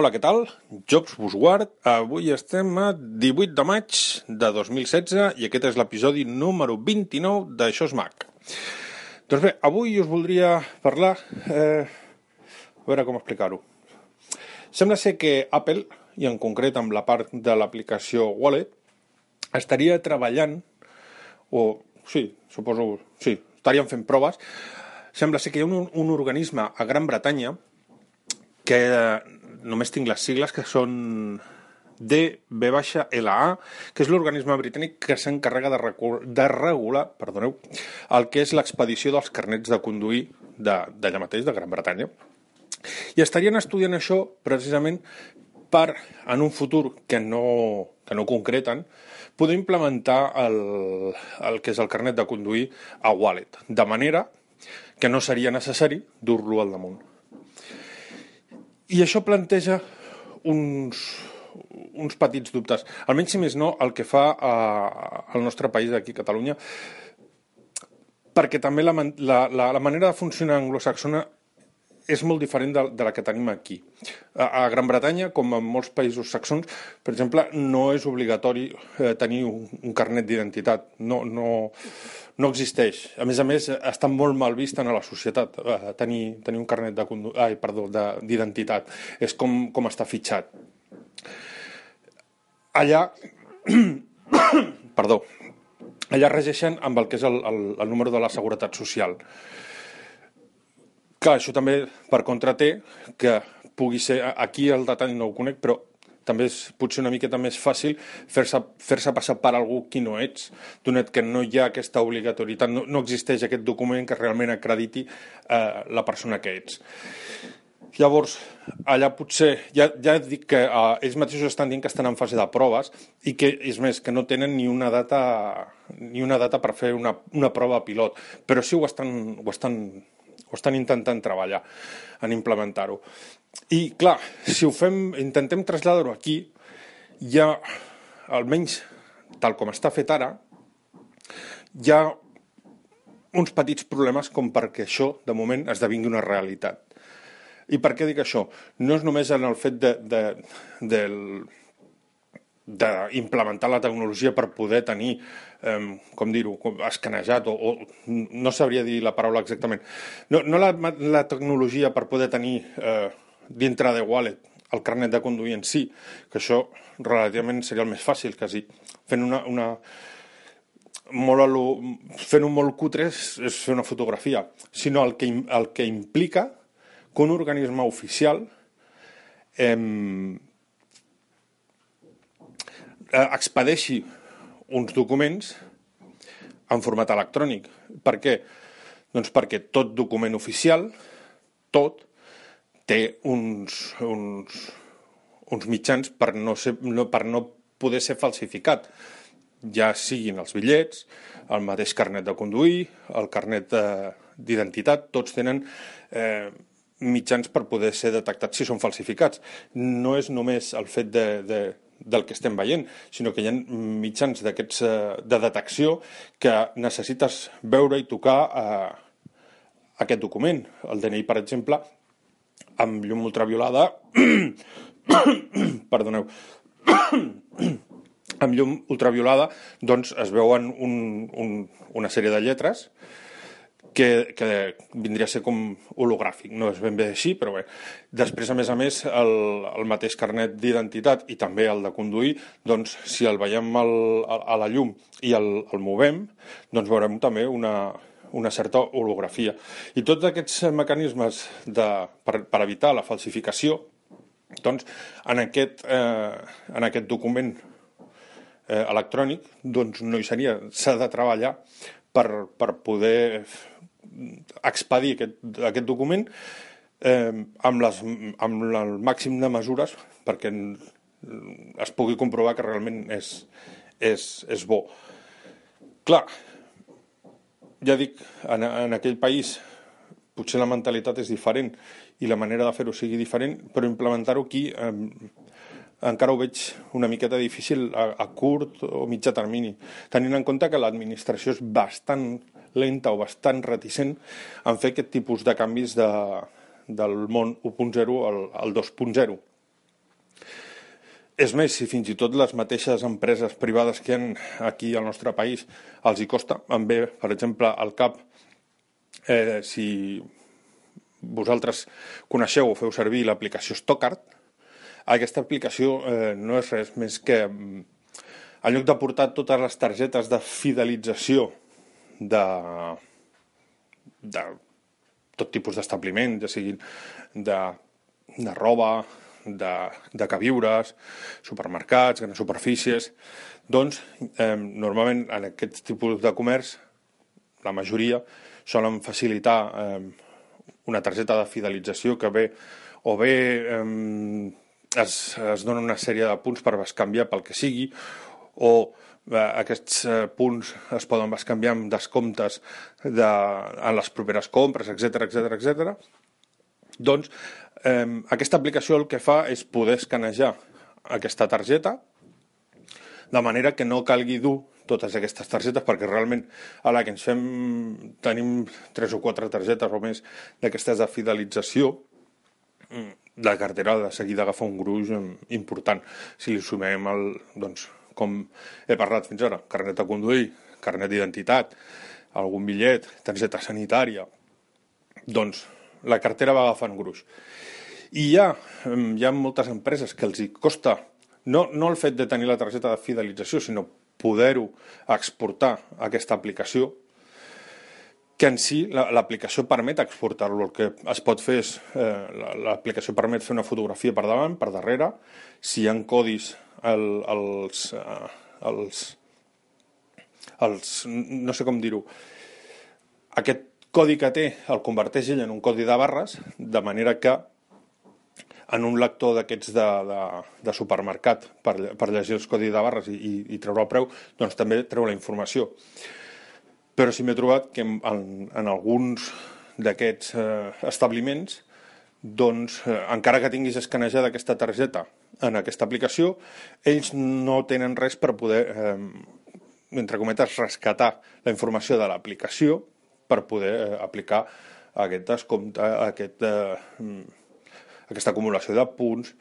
Hola, què tal? Jobs Busguard. Avui estem a 18 de maig de 2016 i aquest és l'episodi número 29 d'Això és Mac. Doncs bé, avui us voldria parlar... Eh, a veure com explicar-ho. Sembla ser que Apple, i en concret amb la part de l'aplicació Wallet, estaria treballant, o sí, suposo, sí, estarien fent proves, sembla ser que hi ha un, un organisme a Gran Bretanya que només tinc les sigles que són DB-LA, que és l'organisme britànic que s'encarrega de, de regular perdoneu, el que és l'expedició dels carnets de conduir d'allà mateix, de Gran Bretanya. I estarien estudiant això precisament per, en un futur que no, que no concreten, poder implementar el, el que és el carnet de conduir a Wallet, de manera que no seria necessari dur-lo al damunt. I això planteja uns, uns petits dubtes. Almenys, si més no, el que fa a, al nostre país, aquí Catalunya, perquè també la, la, la, la manera de funcionar anglosaxona és molt diferent de, de la que tenim aquí. A, a Gran Bretanya, com en molts països saxons, per exemple, no és obligatori eh, tenir un, un carnet d'identitat. No, no, no existeix. A més a més, està molt mal vist en la societat eh, tenir, tenir un carnet de ai, perdó, d'identitat. És com, com està fitxat. Allà, perdó, allà regeixen amb el que és el, el, el número de la seguretat social. Clar, això també per contra té que pugui ser, aquí el detall no ho conec, però també és potser una miqueta més fàcil fer-se fer, passar per algú qui no ets, donat que no hi ha aquesta obligatorietat, no, no existeix aquest document que realment acrediti eh, la persona que ets. Llavors, allà potser, ja, ja dic que eh, ells mateixos estan dient que estan en fase de proves i que, és més, que no tenen ni una data, ni una data per fer una, una prova pilot, però sí ho estan, ho estan o estan intentant treballar en implementar-ho. I, clar, si ho fem, intentem traslladar-ho aquí, ja, almenys tal com està fet ara, hi ha uns petits problemes com perquè això, de moment, esdevingui una realitat. I per què dic això? No és només en el fet de, de, del, d'implementar la tecnologia per poder tenir, eh, com dir-ho, escanejat, o, o no sabria dir la paraula exactament, no, no la, la tecnologia per poder tenir eh, dintre de Wallet el carnet de conduir en si, que això relativament seria el més fàcil, quasi. Fent una, una molt lo, fent un molt cutre és, és fer una fotografia, sinó el que, el que implica que un organisme oficial eh, expedeixi uns documents en format electrònic. Per què? Doncs perquè tot document oficial, tot, té uns, uns, uns mitjans per no, ser, no, per no poder ser falsificat, ja siguin els bitllets, el mateix carnet de conduir, el carnet d'identitat, tots tenen eh, mitjans per poder ser detectats si són falsificats. No és només el fet de, de, del que estem veient, sinó que hi ha mitjans d'aquests eh, de detecció que necessites veure i tocar eh, aquest document. El DNI, per exemple, amb llum ultraviolada... perdoneu. amb llum ultraviolada doncs es veuen un, un, una sèrie de lletres que, que vindria a ser com hologràfic, no és ben bé així, però bé. Després, a més a més, el, el mateix carnet d'identitat i també el de conduir, doncs, si el veiem al, a, la llum i el, el movem, doncs veurem també una, una certa holografia. I tots aquests mecanismes de, per, per evitar la falsificació, doncs, en aquest, eh, en aquest document eh, electrònic doncs no hi seria, s'ha de treballar per, per poder expedir aquest, aquest document eh, amb, les, amb el màxim de mesures perquè es pugui comprovar que realment és, és, és bo. Clar, ja dic, en, en aquell país potser la mentalitat és diferent i la manera de fer-ho sigui diferent, però implementar-ho aquí eh, encara ho veig una miqueta difícil a, a curt o mitjà termini, tenint en compte que l'administració és bastant lenta o bastant reticent en fer aquest tipus de canvis de, del món 1.0 al, al 2.0. és més, si fins i tot les mateixes empreses privades que hi ha aquí al nostre país els hi costa, em ve, per exemple, al cap, eh, si vosaltres coneixeu o feu servir l'aplicació Stockard, aquesta aplicació eh, no és res més que, mm, en lloc de portar totes les targetes de fidelització de, de tot tipus d'establiment, ja siguin de, de roba, de, de queviures, supermercats, grans superfícies, doncs eh, normalment en aquest tipus de comerç la majoria solen facilitar eh, una targeta de fidelització que ve o bé eh, es, es dona una sèrie de punts per bescanviar pel que sigui o eh, aquests eh, punts es poden bescanviar amb descomptes de, en les properes compres, etc etc etc. Doncs eh, aquesta aplicació el que fa és poder escanejar aquesta targeta de manera que no calgui dur totes aquestes targetes perquè realment a la que ens fem tenim tres o quatre targetes o més d'aquestes de fidelització mm, la cartera de seguida agafa un gruix important si li sumem el, doncs, com he parlat fins ara, carnet de conduir, carnet d'identitat, algun bitllet, targeta sanitària, doncs la cartera va agafant gruix. I hi ha, hi ha moltes empreses que els hi costa no, no el fet de tenir la targeta de fidelització, sinó poder-ho exportar a aquesta aplicació, que en si l'aplicació permet exportar-lo. El que es pot fer és, eh, l'aplicació permet fer una fotografia per davant, per darrere, si hi ha codis el, els, eh, els, els, no sé com dir-ho, aquest codi que té el converteix ell en un codi de barres, de manera que en un lector d'aquests de, de, de supermercat per, per llegir els codis de barres i, i, i treure el preu, doncs també treu la informació. Però sí m'he trobat que en, en, alguns d'aquests eh, establiments, doncs, eh, encara que tinguis escanejada aquesta targeta en aquesta aplicació, ells no tenen res per poder, eh, entre cometes, rescatar la informació de l'aplicació per poder eh, aplicar aquest descompte, aquest... Eh, aquesta acumulació de punts,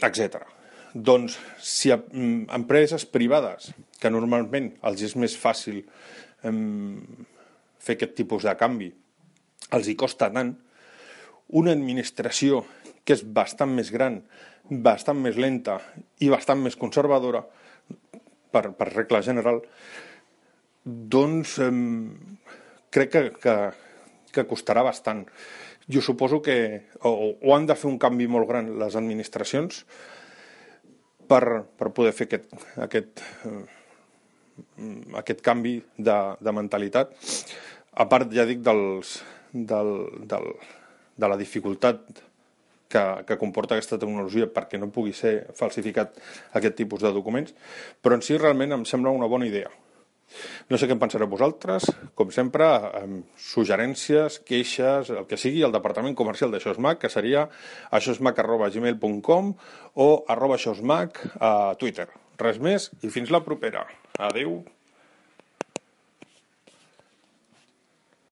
etc. Doncs, si a, mm, empreses privades, que normalment els és més fàcil em, fer aquest tipus de canvi, els hi costa tant, una administració que és bastant més gran, bastant més lenta i bastant més conservadora, per, per regla general, doncs em, crec que, que, que costarà bastant. Jo suposo que o, o han de fer un canvi molt gran les administracions per, per poder fer aquest, aquest, eh, aquest canvi de, de mentalitat. A part, ja dic, dels, del, del, de la dificultat que, que comporta aquesta tecnologia perquè no pugui ser falsificat aquest tipus de documents, però en si realment em sembla una bona idea. No sé què en pensareu vosaltres, com sempre, amb suggerències, queixes, el que sigui, al departament comercial de Xosmac, que seria aixosmac.gmail.com o arroba xosmac a Twitter. Res més i fins la propera. Adeu.